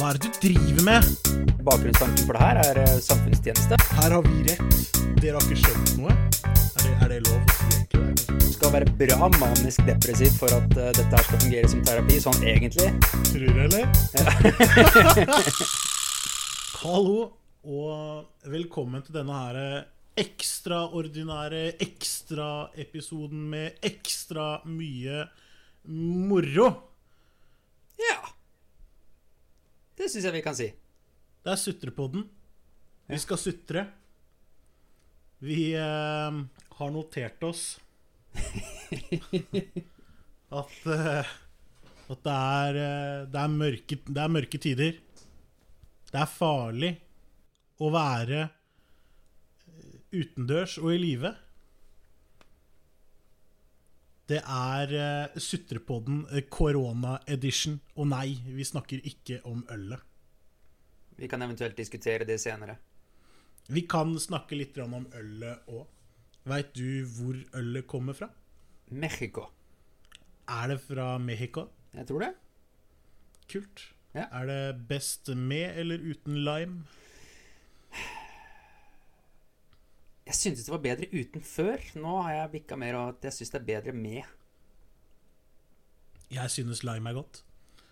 Hva er det du driver med? Bakgrunnstanken for det her er eh, samfunnstjeneste. Her har vi rett. Dere har ikke skjønt noe. Er det, er det lov å si egentlig? Det kanskje Du skal være bra manisk depressiv for at uh, dette her skal fungere som terapi, sånn egentlig. Tror du, eller? Hallo, og velkommen til denne her ekstraordinære ekstraepisoden med ekstra mye moro. Ja. Det syns jeg vi kan si. Det er Sutrepodden. Vi skal sutre. Vi eh, har notert oss at, eh, at det, er, eh, det, er mørke, det er mørke tider. Det er farlig å være utendørs og i live. Det er uh, Sutrepodden eh, korona edition. Og nei, vi snakker ikke om ølet. Vi kan eventuelt diskutere det senere. Vi kan snakke litt om ølet òg. Veit du hvor ølet kommer fra? Mexico. Er det fra Mexico? Jeg tror det. Kult. Ja. Er det best med eller uten lime? Jeg syntes det var bedre uten før. Nå har jeg bikka mer av at jeg syns det er bedre med. Jeg synes lime er godt.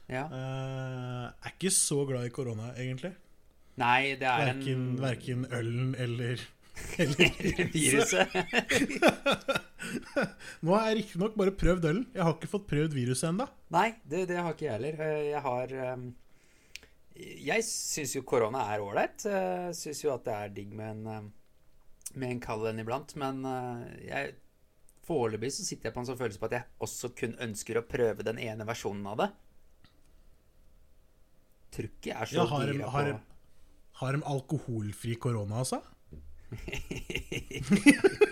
Ja. Uh, er ikke så glad i korona, egentlig. Nei, det er Verken, en verken ølen eller, eller Viruset. Nå har jeg riktignok bare prøvd ølen. Jeg har ikke fått prøvd viruset ennå. Nei, det, det har ikke jeg heller. Eh, Jeg har ehm, Jeg syns jo korona er ålreit. Jeg Syns jo at det er digg med en, ehm, med en kald en iblant. Men eh, jeg foreløpig så sitter jeg på en sånn følelse på at jeg også kun ønsker å prøve den ene versjonen av det. Tror ikke jeg er så Ja, har, gira har, på de- har de alkoholfri korona, altså?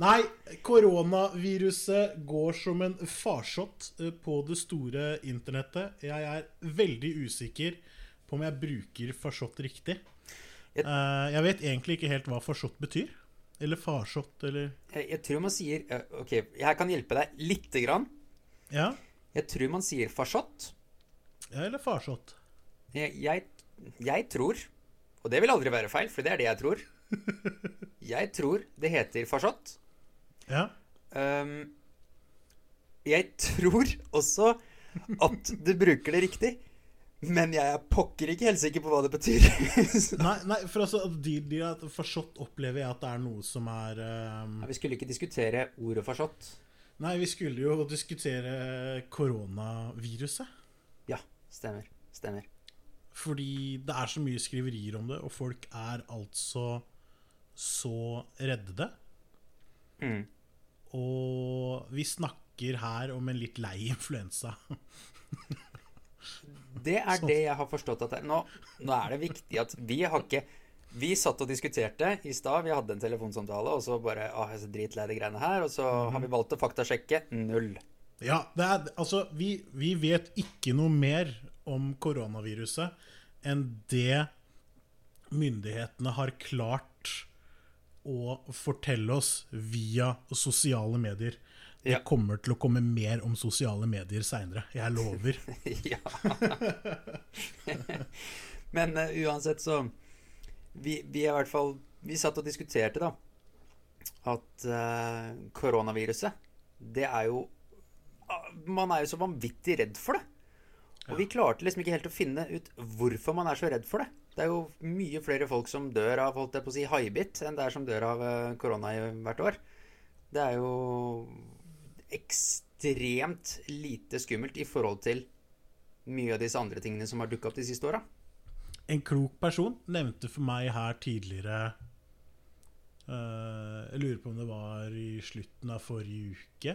Nei, koronaviruset går som en farsott eh, på det store internettet. Jeg er veldig usikker på om jeg bruker farsott riktig. Jeg- Eh, Jeg vet egentlig ikke helt hva farsott betyr. Eller farsott, eller jeg, jeg tror man sier eh, Ok, jeg kan hjelpe deg lite grann. Ja, Jeg tror man sier farsott. ja eller farsott. Jeg, jeg, jeg tror, og det vil aldri være feil, for det er det jeg tror Jeg tror det heter farsott. Ja. Um, jeg tror også at du bruker det riktig, men jeg er pokker ikke helt sikker på hva det betyr. Nei, nei, for altså, de, de farsott opplever jeg at det er noe som er um... nei, Vi skulle ikke diskutere ordet farsott. Nei, vi skulle jo diskutere koronaviruset. Ja, stemmer. Stemmer. Fordi det er så mye skriverier om det, og folk er altså så redde det. Mm. Og vi snakker her om en litt lei influensa. Det er det jeg har forstått at det, nå, nå er det viktig at vi har ikke Vi satt og diskuterte i stad. Vi hadde en telefonsamtale, og så bare Å, jeg er så dritlei de greiene her. Og så har vi valgt å faktasjekke. Null. Ja, det er, altså, vi, vi vet ikke noe mer om koronaviruset enn det myndighetene har klart å fortelle oss via sosiale medier. Det Ja. kommer til å komme mer om sosiale medier seinere. Jeg lover. ja. Men uh, uansett så vi, vi er i hvert fall Vi satt og diskuterte, da, at uh, koronaviruset, det er jo ah, Man er jo så vanvittig redd for det. Og vi klarte liksom ikke helt å finne ut hvorfor man er så redd for det. Det er jo mye flere folk som dør av holdt jeg på å si, haibitt, enn det er som dør av eh, korona hvert år. Det er jo ekstremt lite skummelt i forhold til mye av disse andre tingene som har dukka opp de siste åra. En klok person nevnte for meg her tidligere uh, Jeg lurer på om det var i slutten av forrige uke.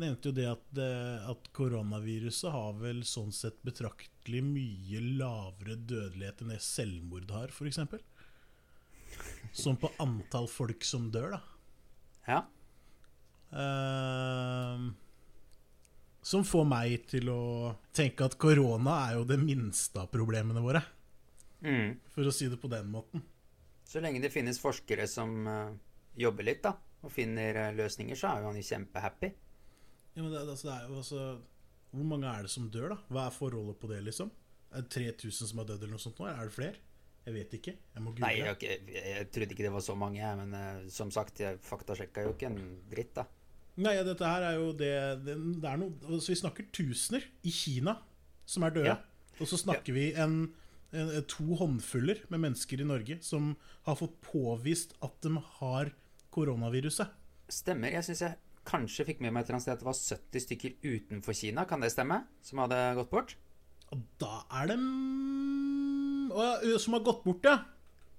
Nevnte jo det at, det- at koronaviruset har vel sånn sett betraktelig mye lavere dødelighet enn det selvmord har, f.eks. Sånn på antall folk som dør, da. Ja. Som får meg til å tenke at korona er jo det minste av problemene våre. Mm. For å si det på den måten. Så lenge det finnes forskere som uh, jobber litt, da, og finner eh, løsninger, så er jo han jo kjempehappy. Ja, men det, altså, det er jo altså Hvor mange er det som dør, da? Hva er forholdet på det, liksom? Er det 3000 som har dødd, eller noe sånt nå? Er det flere? Jeg vet ikke. Jeg må google. Nei, jeg, jeg, jeg trodde ikke det var så mange, men uh, som sagt, jeg faktasjekka jo ikke en dritt, da. Nei, ja, dette her er jo det Det, det er noe altså, Vi snakker tusener i Kina som er døde. Ja. Og så snakker vi en, en, to håndfuller med mennesker i Norge som har fått påvist at de har koronaviruset. Stemmer. Jeg syns jeg kanskje fikk med meg et eller annet sted at det var 70 stykker utenfor Kina, kan det stemme? Som hadde gått bort? Og da er det Å ja, som har gått bort, ja.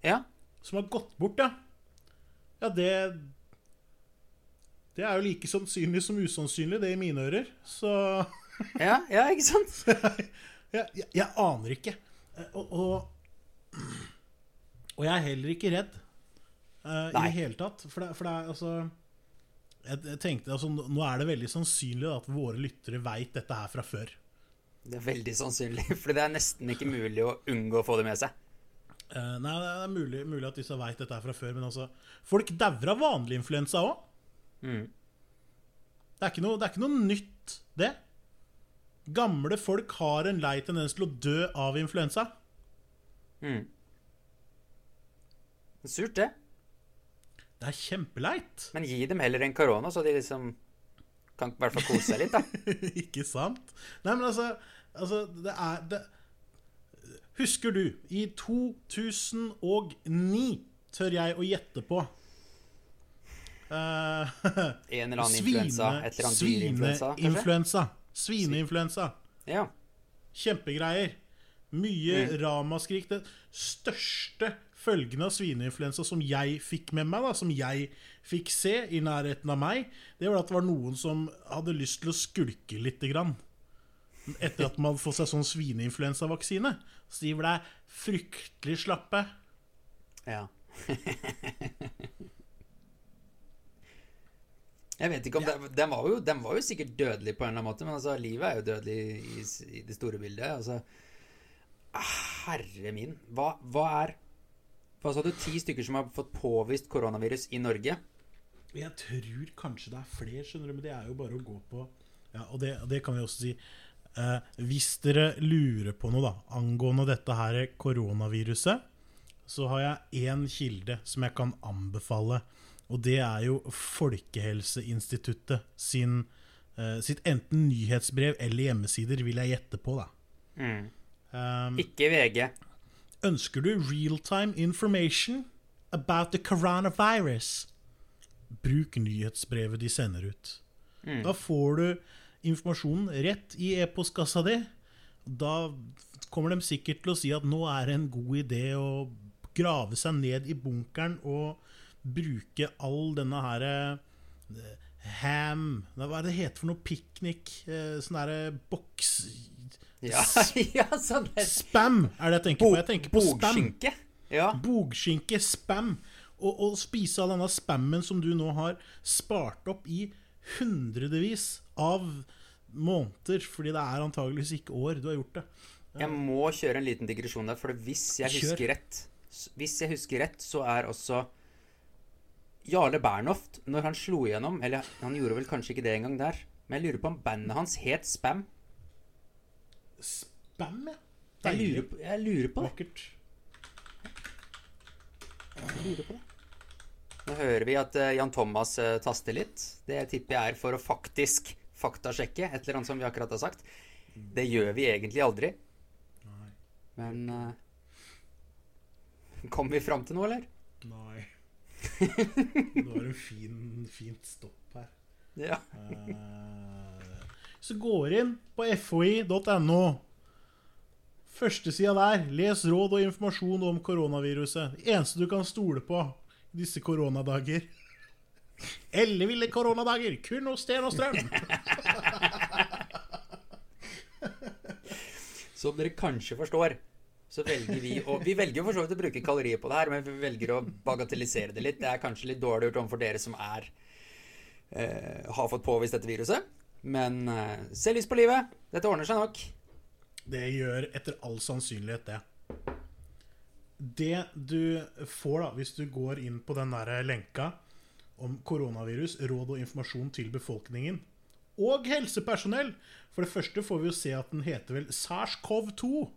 Ja. Som har gått bort, ja. Ja, det Det er jo like sannsynlig som usannsynlig, det i mine ører. Så Ja, ja ikke sant? jeg, jeg, jeg aner ikke. Eh, Og, og, og jeg er heller ikke redd Nei i det hele tatt. For det, for det er altså jeg, jeg tenkte, altså, Nå er det veldig sannsynlig at våre lyttere veit dette her fra før. Det er veldig sannsynlig, for det er nesten ikke mulig å unngå å få det med seg. Uh, nei, det er mulig, mulig at disse veit dette her fra før, men altså Folk dauer av vanlig influensa òg. Mm. Det, er ikke noe- det er ikke noe nytt, det. Gamle folk har en lei tendens til å dø av influensa. Mm. Det er Surt, det. Det er kjempeleit. Men gi dem heller en korona, så de liksom kan i hvert fall kose seg litt, da. ikke sant? Nei, men altså, altså Det er det, Husker du, i 2009, tør jeg å gjette på eh, En eller annen influensa. Et eller annet dyreinfluensa. Svineinfluensa. Svineinfluensa. Ja. Kjempegreier. Mye Mm. ramaskrik. Den største følgene av svineinfluensa som jeg fikk med meg, da, som jeg fikk se i nærheten av meg, det var at det var noen som hadde lyst til å skulke lite grann. Etter at man hadde fått seg sånn svineinfluensavaksine. Så de ble fryktelig slappe. ja. Jeg vet ikke om det, den, var jo, den var jo sikkert dødelig på en eller annen måte, men altså, livet er jo dødelig i, i det store bildet. Altså, ah, herre min. Hva, hva er Hva sa du? Ti stykker som har fått påvist koronavirus i Norge? Jeg tror kanskje det er flere, skjønner du, men det er jo bare å gå på Ja, og det, det kan vi også si. Eh, hvis dere lurer på noe da angående dette her koronaviruset, så har jeg én kilde som jeg kan anbefale. Og det er jo Folkehelseinstituttet sin, uh, sitt enten nyhetsbrev eller hjemmesider, vil jeg gjette på. da. Mm. Um, Ikke VG. Ønsker du real-time information about the coronavirus? Bruk nyhetsbrevet de sender ut. Mm. Da får du informasjonen rett i e-postkassa di. Da kommer de sikkert til å si at nå er det en god idé å grave seg ned i bunkeren og bruke all denne her eh, ham Hva er det heter for noe? Piknik? eh, Sånn derre boks... Ja, ja sånn der. Spam er det jeg tenker på. Jeg tenker på spam. Bogskinke. Ja. Bogskinke, spam. Og, og spise all denne spammen som du nå har spart opp i hundrevis av måneder, fordi det er antageligvis ikke år du har gjort det. Jeg må kjøre en liten digresjon der, for hvis jeg Kjør. rett Hvis jeg husker rett, så er også Jarle Bernhoft, når han slo igjennom Eller han gjorde vel kanskje ikke det engang der, men jeg lurer på om bandet hans het Spam. Spam, ja. Jeg lurer på, jeg lurer på det. Vakkert. Jeg lurer på det. Nå hører vi at uh, Jan Thomas uh, taster litt. Det tipper jeg er for å faktisk faktasjekke et eller annet som vi akkurat har sagt. Det gjør vi egentlig aldri. Nei. Men uh, Kom vi fram til noe, eller? Nei. Det var en fin, fint stopp her. Ja. Eh, Så går inn på foi.no. Førstesida der. Les råd og informasjon om koronaviruset. Det eneste du kan stole på i disse koronadager. Elleville koronadager, kun hos Sten og Strøm. Som dere kanskje forstår, så velger vi å Vi velger for så vidt å bruke kalorier på det her, men vi velger å bagatellisere det litt. Det er kanskje litt dårlig gjort overfor dere som er eh, har fått påvist dette viruset. Men eh, se lyst på livet. Dette ordner seg nok. Det gjør etter all sannsynlighet det. Det du får da, hvis du går inn på den der lenka om koronavirus, råd og informasjon til befolkningen, og helsepersonell. For det første får vi jo se at den heter vel SARS-CoV-2.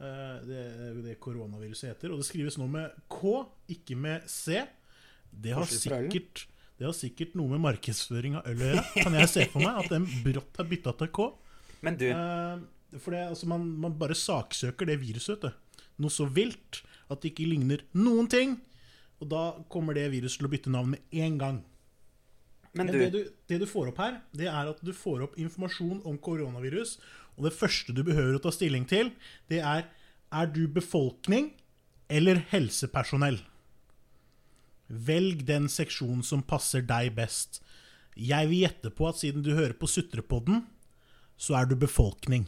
Eh, Det, det koronaviruset heter. Og det skrives nå med K, ikke med C. Det har, sikkert, det har sikkert noe med markedsføring av øl å gjøre. Kan jeg se for meg at den brått har bytta til K. Men du, Eh, for det, altså, man, man bare saksøker det viruset. vet du. Noe så vilt at det ikke ligner noen ting. Og da kommer det viruset til å bytte navn med en gang. men Men du, det, du, det du får opp her, det er at du får opp informasjon om koronavirus. Og det første du behøver å ta stilling til, det er er du befolkning eller helsepersonell. Velg den seksjonen som passer deg best. Jeg vil gjette på at siden du hører på Sutrepodden, så er du befolkning.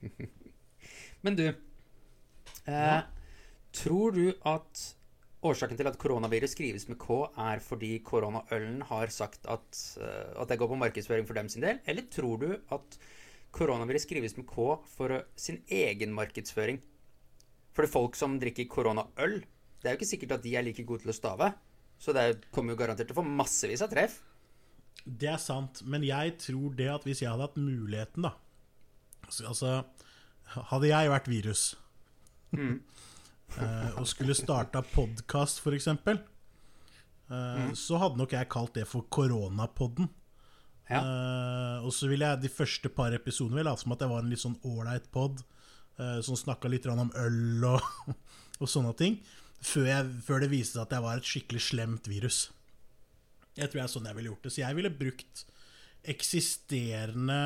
men du eh, Tror du at årsaken til at koronavirus skrives med K, er fordi koronaølen har sagt at, eh, at det går på markedsføring for dem sin del? Eller tror du at koronavirus skrives med K for eh, sin egen markedsføring? For det folk som drikker koronaøl, det er jo ikke sikkert at de er like gode til å stave. Så det er- kommer jo garantert til å få massevis av treff. Det er sant, men jeg tror det at hvis jeg hadde hatt muligheten, da Altså, altså Hadde jeg vært virus mm. og skulle starta podkast, f.eks., mm. så hadde nok jeg kalt det for Koronapodden. Ja. Uh, og så ville jeg de første par episodene late som at jeg var en litt sånn ålreit pod, uh, som snakka litt om øl og, og sånne ting, før, jeg, før det viste seg at jeg var et skikkelig slemt virus. Jeg tror jeg er sånn jeg ville gjort det. Så jeg ville brukt eksisterende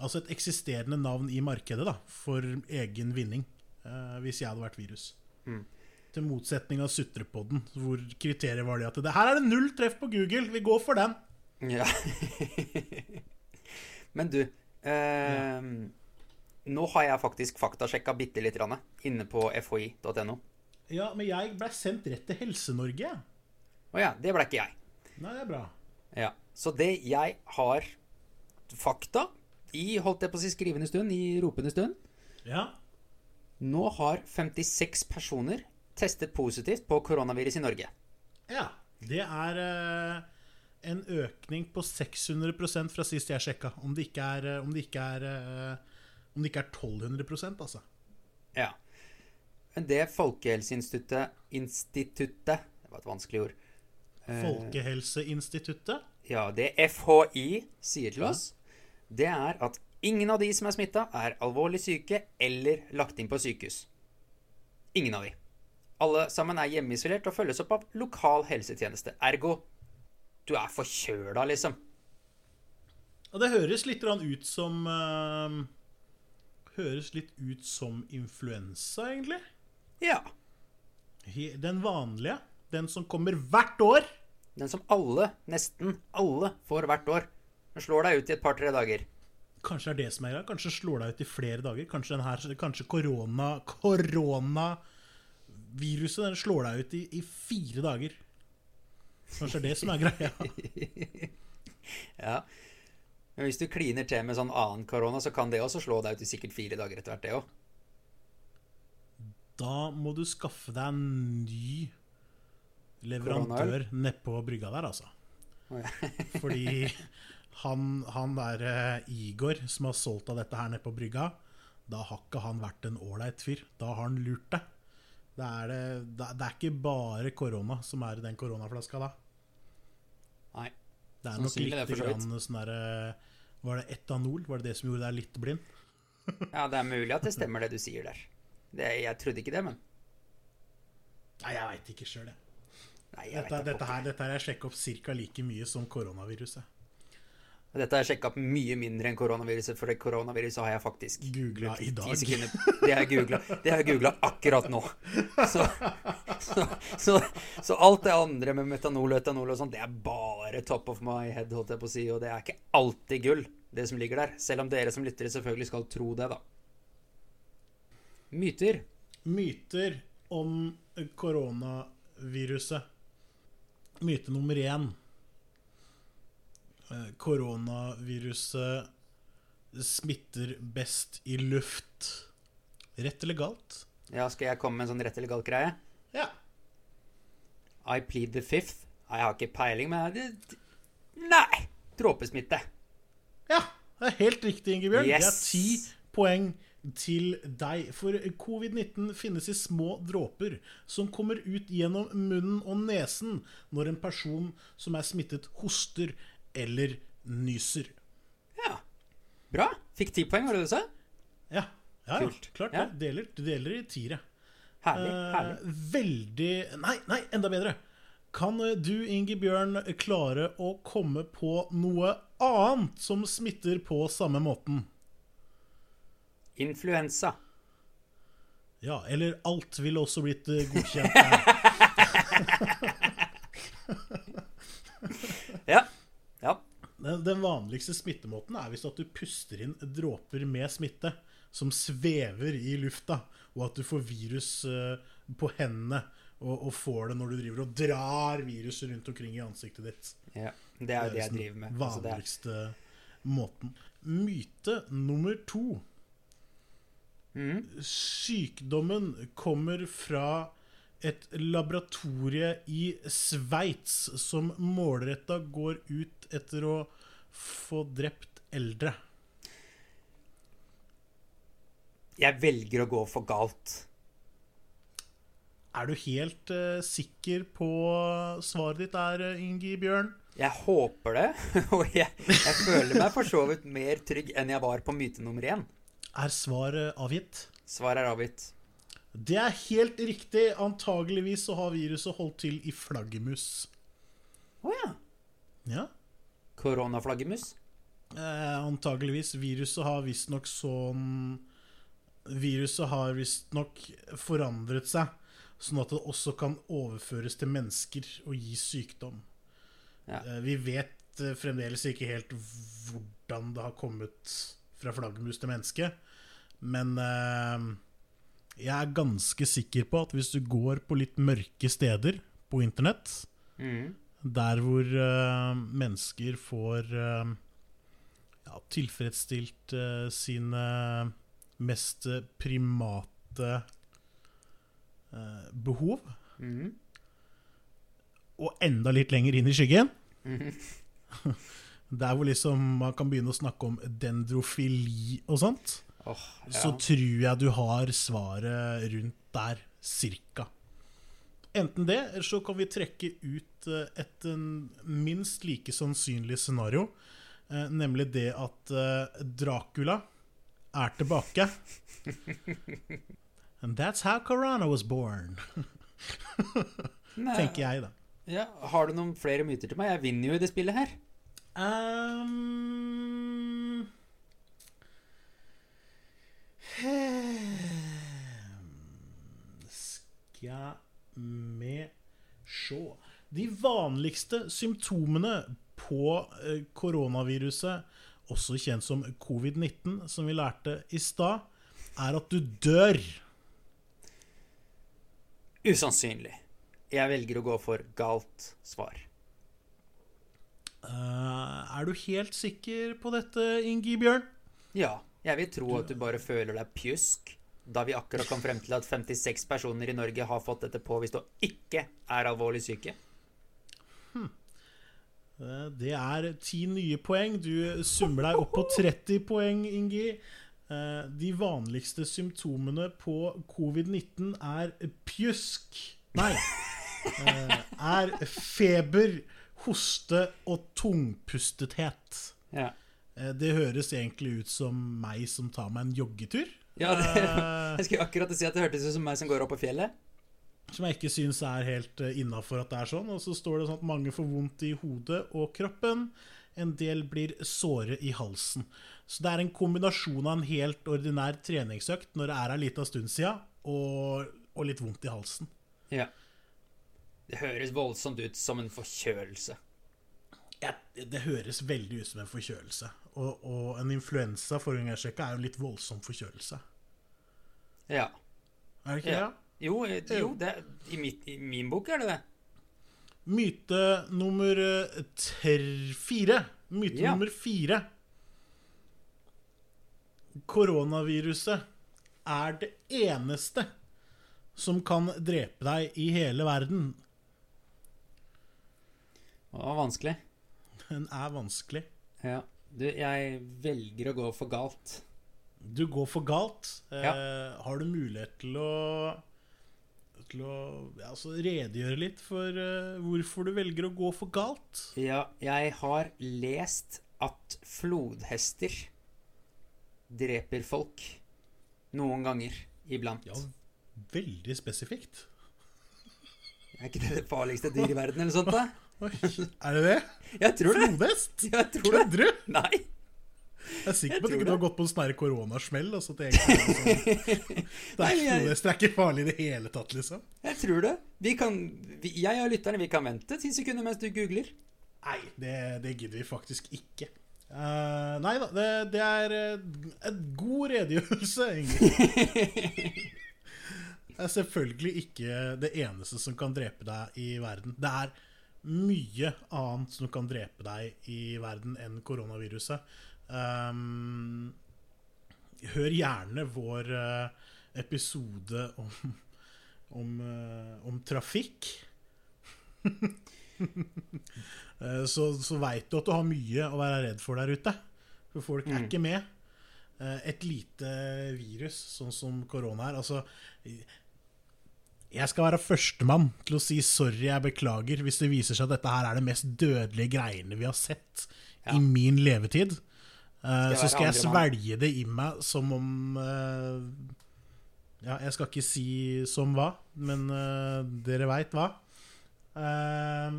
Altså et eksisterende navn i markedet da, for egen vinning, Uh, hvis jeg hadde vært virus. Til motsetning av Sutrepodden, hvor kriteriet var det at det, her er det null treff på Google, vi går for den. Ja. Men du eh, Nå har jeg faktisk faktasjekka bitte litt grann, inne på fhi.no. Ja, men jeg ble sendt rett til Helse-Norge. Å oh ja, det ble ikke jeg. Nei, det er bra. Ja. Så det jeg har fakta i holdt jeg på å si skrivende stund, i ropende stund Ja. Nå har 56 personer testet positivt på koronavirus i Norge. ja. Det er eh, en økning på 600% fra sist jeg sjekka. Om det ikke er, eh, om det ikke er, eh, om det ikke er 1200% altså. Ja. Men det Folkehelseinstituttet Instituttet Det var et vanskelig ord. Eh, Folkehelseinstituttet. Ja, det FHI sier til oss, det er at ingen av de som er smitta, er alvorlig syke eller lagt inn på sykehus. Ingen av de. Alle sammen er hjemmeisolert og følges opp av lokal helsetjeneste. Ergo du er forkjøla, liksom. Og det høres litt ut som uh, Høres litt ut som influensa, egentlig. Ja. Den vanlige. Den som kommer hvert år. Den som alle, nesten alle, får hvert år. Den slår deg ut i et par-tre dager. Kanskje det er det som er greia. Kanskje slår deg ut i flere dager. Kanskje, den her, kanskje korona Koronaviruset den slår deg ut i, i fire dager. Kanskje det er det som er greia. Ja. Men hvis du kliner til med sånn annen korona, så kan det også slå deg ut i sikkert fire dager etter hvert, det òg. Da må du skaffe deg en ny leverandør nedpå brygga der, altså. Fordi han, han der uh, Igor som har solgt av dette her nede på brygga, da har ikke han vært en ålreit fyr. Da har han lurt deg. Det er, det, det er- ikke bare korona som er i den koronaflaska da. Nei. Det er nok litt grann sånn derre Var det etanol? Var det det som gjorde deg litt blind? Ja, det er mulig at det stemmer, det du sier der. Det, jeg trodde ikke det, men Nei, jeg veit ikke sjøl, jeg. Nei, jeg Dette, dette, her, dette her er sjekka opp ca. like mye som koronaviruset. Dette har jeg sjekka opp mye mindre enn koronaviruset, for det koronaviruset har jeg faktisk Googla i dag. 10 sekunder. Det har jeg googla. Akkurat nå. Så, så, så, så alt det andre med metanol og etanol og sånt, det er bare top of my head, holdt jeg på å si. Og det er ikke alltid gull, det som ligger der. Selv om dere som lyttere selvfølgelig skal tro det, da. Myter. Myter om koronaviruset. Myte nummer én. Eh, Koronaviruset smitter best i luft. Rett eller galt? Ja, skal jeg komme med en sånn rett eller galt greie? Ja. I plead the fifth. Jeg har ikke peiling, men Nei! dråpesmitte. Ja, det er helt riktig, Ingebjørn. Det er ti poeng til deg. For covid-19 finnes i små dråper som kommer ut gjennom munnen og nesen når en person som er smittet, hoster eller nyser. Ja. Bra. Fikk ti poeng, var det du sa? Ja, ja, ja Kult. klart Ja. det. Deler, deler i tiere. Herlig. Eh, herlig. veldig Nei, nei, enda bedre. Kan eh, du, Inge Bjørn, klare å komme på noe annet som smitter på samme måten? Influensa. Ja, eller alt ville også blitt eh, godkjent der. Ja. Den, den vanligste smittemåten er hvis du puster inn dråper med smitte som svever i lufta, og at du får virus eh, på hendene og, og får det når du driver og drar viruset rundt omkring i ansiktet ditt. ja. Det er jo det jeg liksom driver med. Altså, det er, vanligste måten. Myte nummer to. Mm. Sykdommen kommer fra et laboratorie i Sveits som målretta går ut etter å få drept eldre. jeg velger å gå for galt. Er du helt uh, sikker på svaret ditt der, Ingi Bjørn? Jeg håper det, og jeg, jeg føler meg for så vidt mer trygg enn jeg var på myte nummer én. Er svaret avgitt? Svaret er avgitt. Det er helt riktig. Antageligvis så har viruset holdt til i flaggermus. Å ja. Ja. Koronaflaggermus. Eh, antageligvis. Viruset har visstnok sånn Viruset har visstnok forandret seg, sånn at det også kan overføres til mennesker og gi sykdom. Ja. Eh, vi vet eh, fremdeles ikke helt hvordan det har kommet fra flaggermus til menneske, men eh, jeg er ganske sikker på at hvis du går på litt mørke steder på internett, mm. der hvor uh, mennesker får uh, ja, tilfredsstilt uh, sine mest primate eh, behov, mm. og enda litt lenger inn i skyggen. Mm. Der hvor liksom man kan begynne å snakke om dendrofili og sånt, Åh, så tror jeg du har svaret rundt der, cirka. Enten det, eller så kan vi trekke ut eh, et minst like sannsynlig scenario. eh, Nemlig det at eh, Dracula er tilbake. And that's how Corona was born, tenker jeg, da. Ja, har du noen flere myter til meg? Jeg vinner jo i det spillet her. Um, skal vi se De vanligste symptomene på eh, koronaviruset, også kjent som covid-19, som vi lærte i stad, er at du dør. Usannsynlig. Jeg velger å gå for galt svar. Uh, er du helt sikker på dette, Ingi Bjørn? Ja, jeg vil tro at du bare føler deg pjusk, da vi akkurat kom frem til at 56 personer i Norge har fått dette påvist og ikke er alvorlig syke. Hmm. Det er ti nye poeng. Du summer deg opp på 30 poeng, Ingi. Eh, De vanligste symptomene på covid-19 er pjusk Nei. eh, Er feber, hoste og tungpustethet. Ja, Det høres egentlig ut som meg som tar meg en joggetur. ja det, Eh, Jeg skulle akkurat si at det hørtes ut som meg som går opp på fjellet. Som jeg ikke syns er helt innafor at det er sånn. Og så står det sånn at mange får vondt i hodet og kroppen. En del blir såre i halsen. Så det er en kombinasjon av en helt ordinær treningsøkt når det er ei lita stund sia, og, og litt vondt i halsen. Ja. Det høres voldsomt ut som en forkjølelse. Ja, det høres veldig ut som en forkjølelse. Og, og en influensa forrige gang jeg sjekka, er jo en litt voldsom forkjølelse. Ja. Er det ikke Ja. det? Jo, eh, jo det, i, mitt, i min bok er det det. Myte nummer eh, ter- fire. Myte Ja. nummer fire. Koronaviruset er det eneste som kan drepe deg i hele verden. Det var vanskelig. Den er vanskelig. Ja. Du, jeg velger å gå for galt. Du går for galt. Eh, Ja. har du mulighet til å til å ja, altså redegjøre litt for eh, hvorfor du velger å gå for galt? Ja, jeg har lest at flodhester dreper folk noen ganger iblant. Ja, veldig spesifikt. Er ikke det det farligste dyret i verden, eller sånt? da? Oi, er det det? Jeg tror det. Flodhest? Jeg tror det. Kødder du? Nei. Jeg er sikker på at du ikke har gått på en sånn koronasmell. Altså, det egentlig sånn. Det er, ikke farlig i det hele tatt, liksom. Jeg tror det. Vi kan, vi, jeg og lytterne vi kan vente ti sekunder mens du googler. Nei, det, det gidder vi faktisk ikke. Uh, nei da, det, det er uh, en god redegjørelse, Ingrid. Det er selvfølgelig ikke det eneste som kan drepe deg i verden. Det er mye annet som kan drepe deg i verden enn koronaviruset. Um, hør gjerne vår eh, episode om, om, eh, om trafikk. Eh, så så veit du at du har mye å være redd for der ute. For folk er Mm. ikke med. Et lite virus, sånn som korona er Altså Jeg skal være førstemann til å si sorry, jeg beklager, hvis det viser seg at dette her er det mest dødelige greiene vi har sett Ja. i min levetid. Uh, jeg så skal jeg svelge det i meg som om uh, Ja, jeg skal ikke si som hva, men uh, dere veit hva. Eh,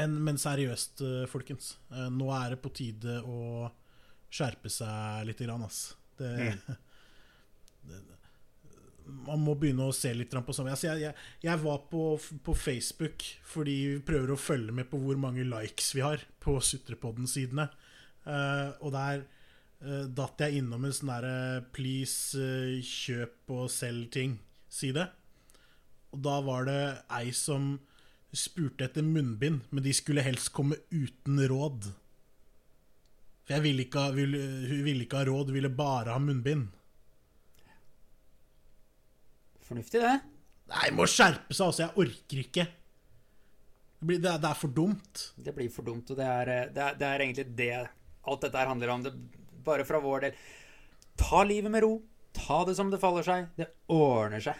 men, men seriøst, eh, folkens. eh, nå er det på tide å skjerpe seg litt, grann, ass. Det, Mm. det, man må begynne å se litt på sånn. Altså, jeg, jeg, jeg var på, på Facebook fordi vi prøver å følge med på hvor mange likes vi har på Sutrepodden-sidene. Uh, og der uh, datt jeg innom en sånn derre Please uh, kjøp og selg ting-side. Og da var det ei som spurte etter munnbind, men de skulle helst komme uten råd. For ville ha, ville, hun ville ikke ha råd, ville bare ha munnbind. Fornuftig, det. Nei, må skjerpe seg, altså. Jeg orker ikke. Det, blir, det, er, det er for dumt. Det blir for dumt, og det er, eh, det er, det er egentlig det alt dette her handler om. Det, bare fra vår del. Ta livet med ro. Ta det som det faller seg. Det ordner seg.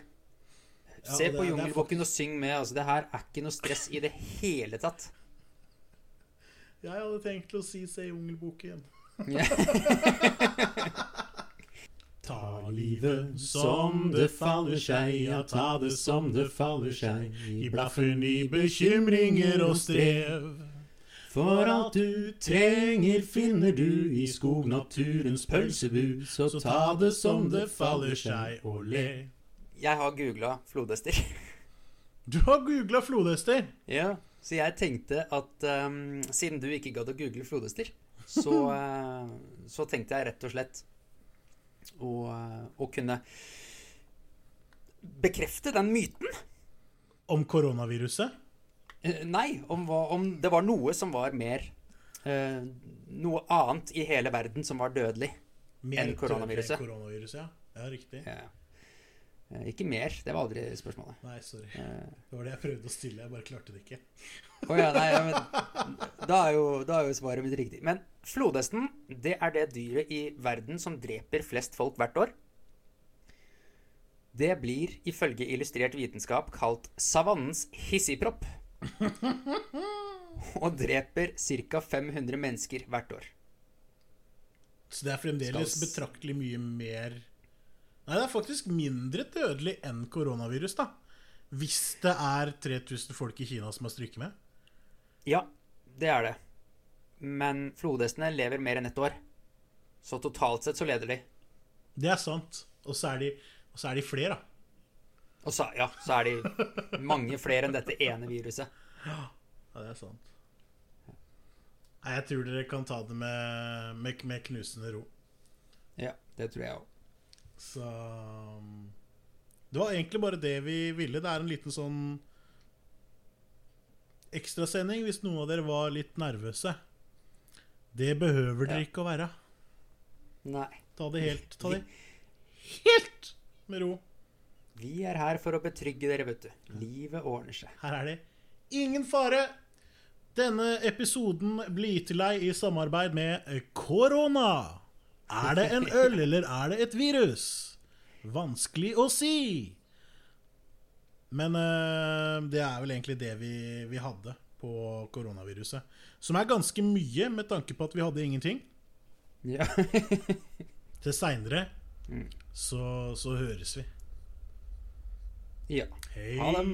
Se på Jungelbukken og syng med. Altså, det her er ikke noe stress i det hele tatt. Jeg hadde tenkt å si se Jungelboken. Ta livet som det faller seg, ja, ta det som det faller seg. I blaffen i bekymringer og strev. For alt du trenger finner du i skognaturens pølsebu. Så ta det som det faller seg, og le. Jeg har googla flodhester. Du har googla flodhester. Ja, så jeg tenkte at um, siden du ikke gadd å google flodhester, så, uh, så tenkte jeg rett og slett å, eh, kunne bekrefte den myten. Om koronaviruset. Eh, Nei, om, hva, om det var noe som var mer eh, Noe annet i hele verden som var dødelig. Mer Enn koronaviruset. koronaviruset, ja. ja, riktig. Ja. Ikke mer, det var aldri spørsmålet. Nei, sorry. Eh, Det var det jeg prøvde å stille, jeg bare klarte det ikke. oh, ja, nei, ja, men da er, jo, da er jo svaret mitt riktig. Men flodhesten, det er det dyret i verden som dreper flest folk hvert år. Det blir ifølge illustrert vitenskap kalt savannens hissigpropp. Og dreper ca. 500 mennesker hvert år. Så det er fremdeles betraktelig mye mer Nei, det er faktisk mindre dødelig enn koronavirus, da. Hvis det er 3000 folk i Kina som har stryket med. Ja, det er det. Men flodhestene lever mer enn ett år. Så totalt sett så leder de. Det er sant. Og så er de, og så er de flere, da. Og så, ja, så er de mange flere enn dette ene viruset. Ja, det er sant. Nei, jeg tror dere kan ta det med, med, med knusende ro. Ja, det tror jeg òg. Så um, Det var egentlig bare det vi ville. Det er en liten sånn ekstrasending hvis noen av dere var litt nervøse. Det behøver dere Ja. ikke å være. Nei. Ta det helt Ta det helt med ro. Vi er her for å betrygge dere, vet du. Livet ordner seg. Her er det ingen fare. Denne episoden blir gitt til deg i samarbeid med korona. Er det en øl, eller er det et virus? Vanskelig å si. Men eh, det er vel egentlig det vi, vi hadde på koronaviruset. Som er ganske mye, med tanke på at vi hadde ingenting. Ja. Til seinere så, så høres vi. ja. Hei. Ha det.